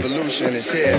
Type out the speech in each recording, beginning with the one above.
revolution is here.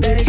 Make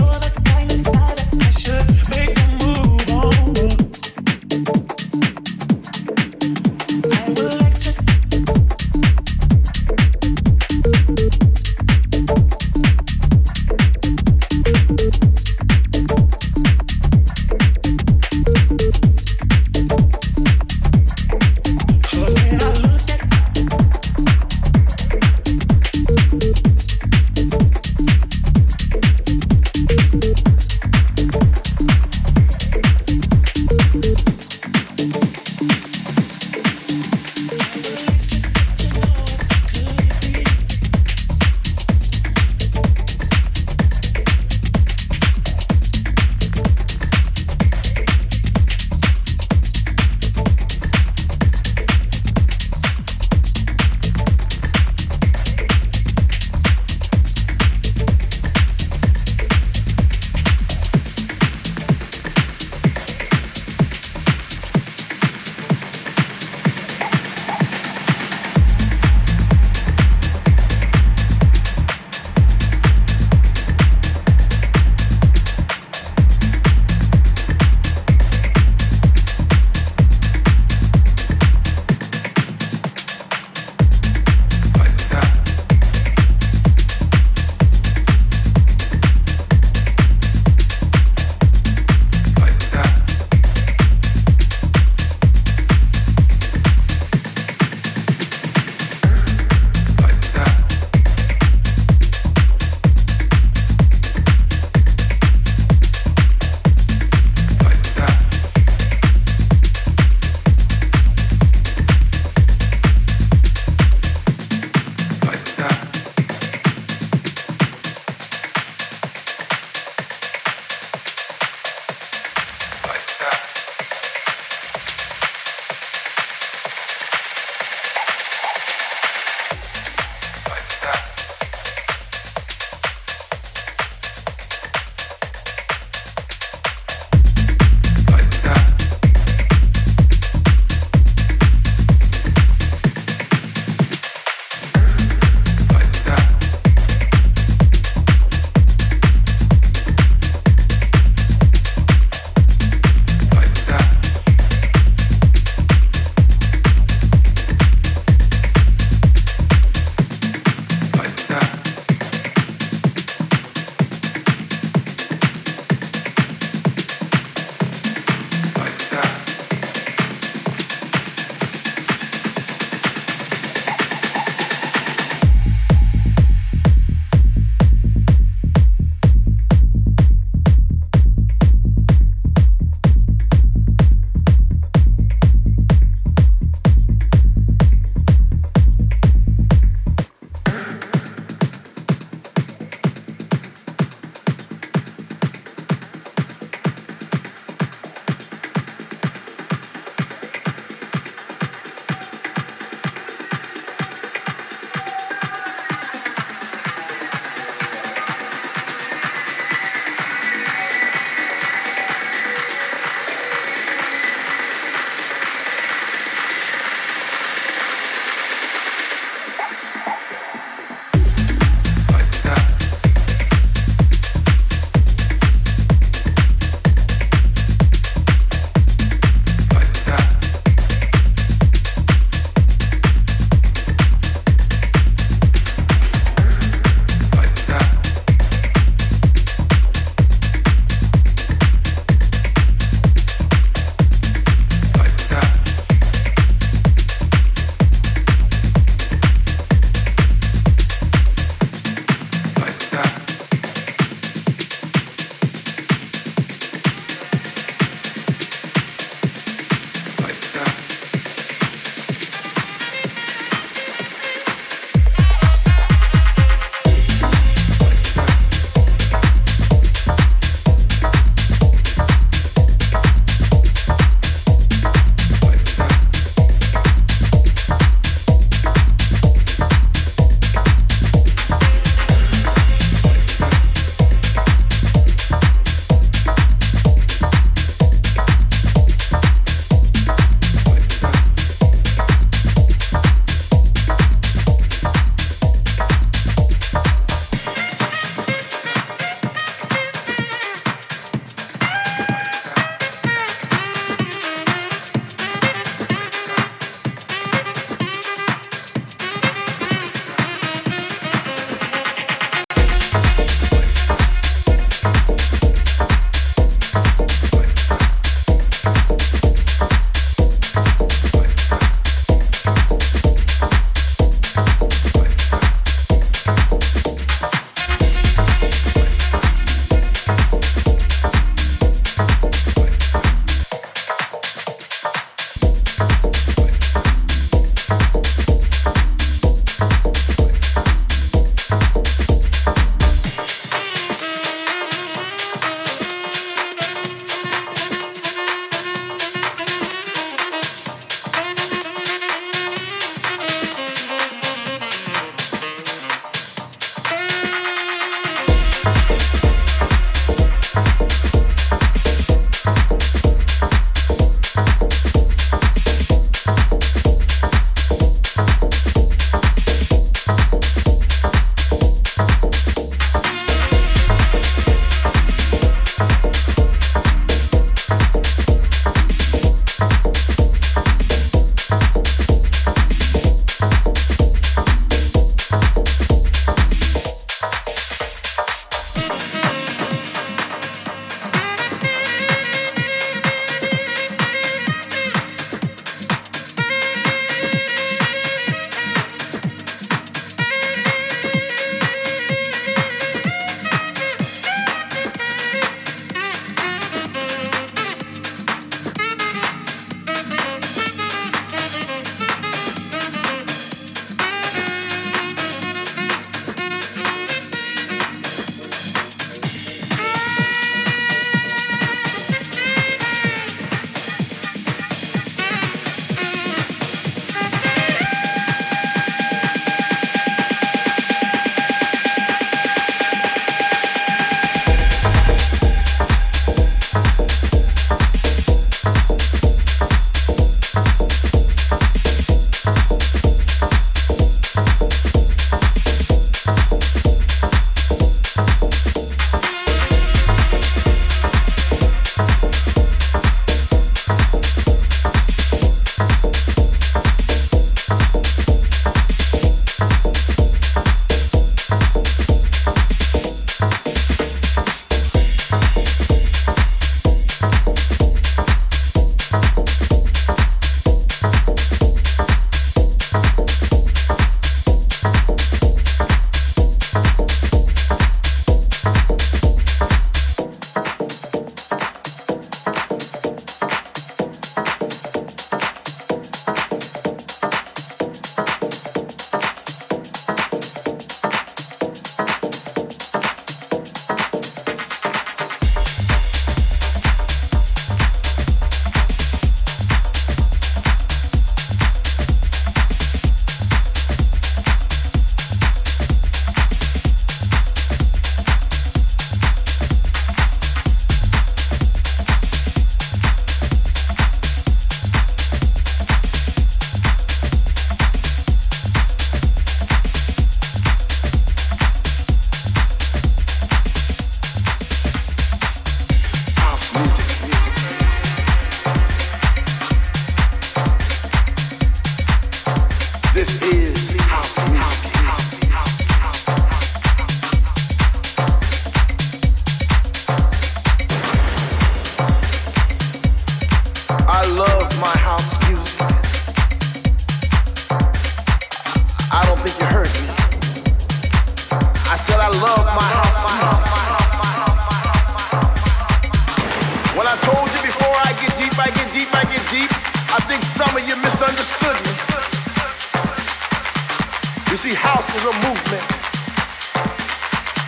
You see, house is a movement.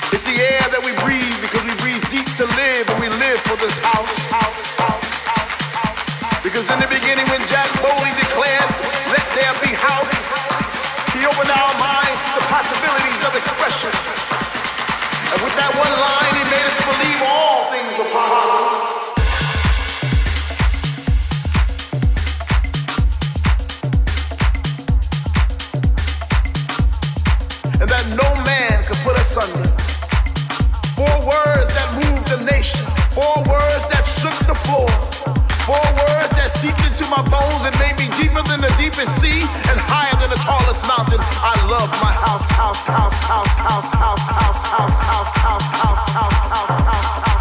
It's the air that we breathe because we breathe deep to live and we live for this house. because in the beginning when Jack Bowley declared, let there be house, he opened our minds to the possibilities of expression. And with that one line, he made us believe all nation. Four words that shook the floor. Four words that seeped into my bones and made me deeper than the deepest sea and higher than the tallest mountain. I love my house, house, house, house, house, house, house, house, house, house, house, house, house, house, house.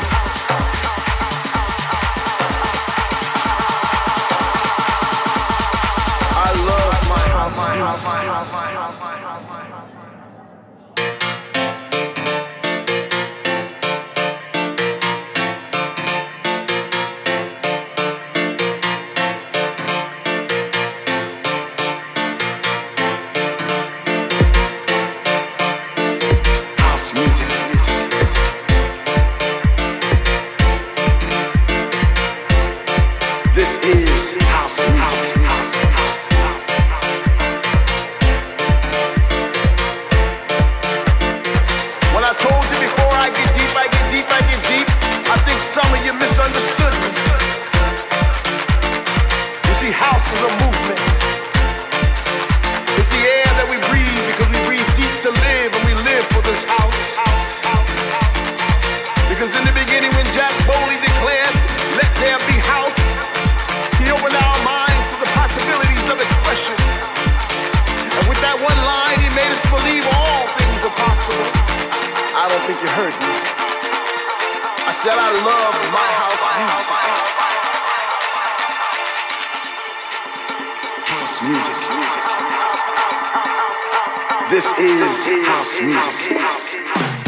said I love my house music. House music. This is house music.